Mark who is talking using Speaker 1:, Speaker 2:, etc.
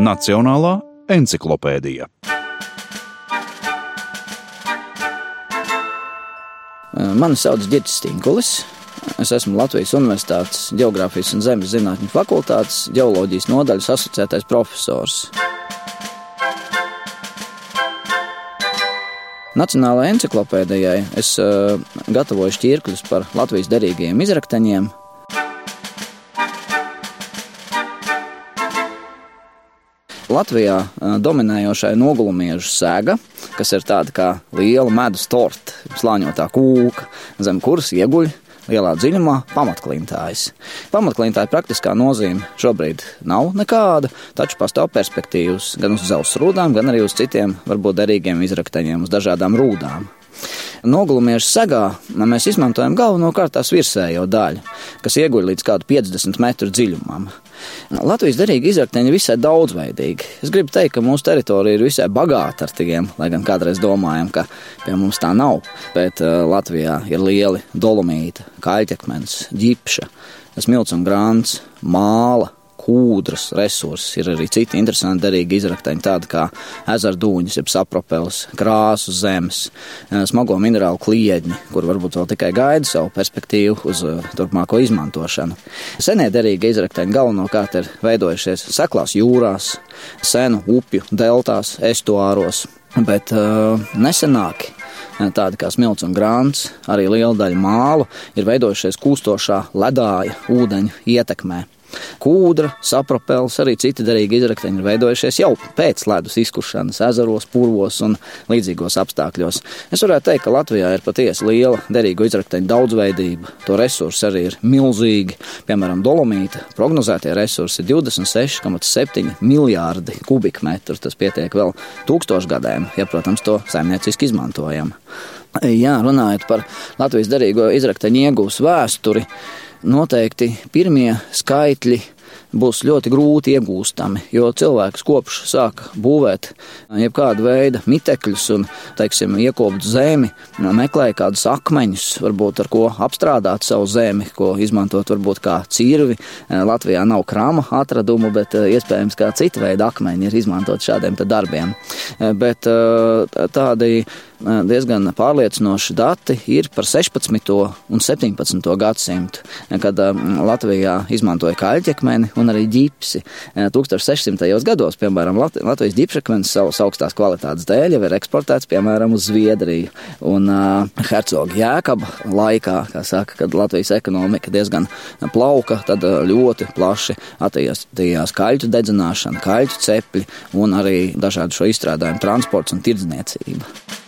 Speaker 1: Nacionālā encyklopēdija.
Speaker 2: Mani sauc Girts Stinkulis. Es esmu Latvijas Universitātes Geogrāfijas un Zemes zinātņu fakultātes ģeoloģijas nodaļas asociētais profesors. Nacionālajai encyklopēdijai es uh, gatavoju šķirkļus par Latvijas derīgajiem izrakteņiem. Latvijā dominējošā ir nogulumiežu sēga, kas ir tāda kā liela medus torte, slāņotā kūka, zem kuras ieguļ lielā dziļumā pamatklintājas. Pamatklintāja praktiskā nozīme šobrīd nav nekāda, taču pastāv perspektīvas gan uz dzelzs rūdām, gan arī uz citiem, varbūt derīgiem izrakteņiem, uz dažādām rūdām. Nogulumiešu segā mēs izmantojam galvenokārt tās virsējo daļu, kas ieguļ līdz kādu 50 metru dziļumam. Latvijas derīgi izrakteņi visai daudzveidīgi. Es gribu teikt, ka mūsu teritorija ir visai bagāta ar tiem, lai gan kādreiz domājam, ka pie mums tā nav. Bet uh, Latvijā ir lieli dolomīti, kaļķekmens, ģipša, smilts un grāns, māla, kūdras resursi. Ir arī citi interesanti derīgi izrakteņi, tādi kā ezerdūņas, jeb sapropels, krāsu zemes, smago minerālu kliedņi, kur varbūt vēl tikai gaida savu perspektīvu uz turpmāko izmantošanu. Senie derīgi izrakteņi galvenokārt ir veidojušies seklās jūrās, senu upju deltās, estuāros, bet uh, nesenāki tādi kā smilts un grāns, arī liela daļa mālu ir veidojušies kūstošā ledāja ūdeņu ietekmē. Kūdra, sapropels, arī citi derīgi izrakteņi ir veidojušies jau pēc ledus izkušanas ezeros, purvos un līdzīgos apstākļos. Es varētu teikt, ka Latvijā ir patiesi liela derīgu izrakteņu daudzveidība. To resursi arī ir milzīgi. Piemēram, dolomīta prognozētie resursi ir 26,7 miljārdi kubikmetru. Tas pietiek vēl tūkstošgadēm, ja, protams, to saimnieciski izmantojam. Jā, runājot par Latvijas derīgo izrakteņu iegūs vēsturi noteikti pirmie skaitļi būs ļoti grūti iegūstami, jo cilvēks kopš sāka būvēt jebkādu veidu mitekļus un, teiksim, iekopt zemi, meklēja kādus akmeņus, varbūt ar ko apstrādāt savu zemi, ko izmantot varbūt kā cirvi. Latvijā nav krāma atradumu, bet iespējams kā cita veida akmeņi ir izmantot šādiem darbiem. Bet tādi diezgan pārliecinoši dati ir par 16. un 17. gadsimtu, kad Latvijā izmantoja kaļķekmeni un arī ģipsi. 1600. gados, piemēram, Latvijas ģipšakmens savas augstās kvalitātes dēļ jau ir eksportēts, piemēram, uz Zviedriju. Un Hercoga Jēkaba laikā, kā saka, kad Latvijas ekonomika diezgan plauka, tad ļoti plaši attīstījās kaļķu dedzināšana, kaļķu cepļi un arī dažādu šo izstrādājumu transports un tirdzniecība.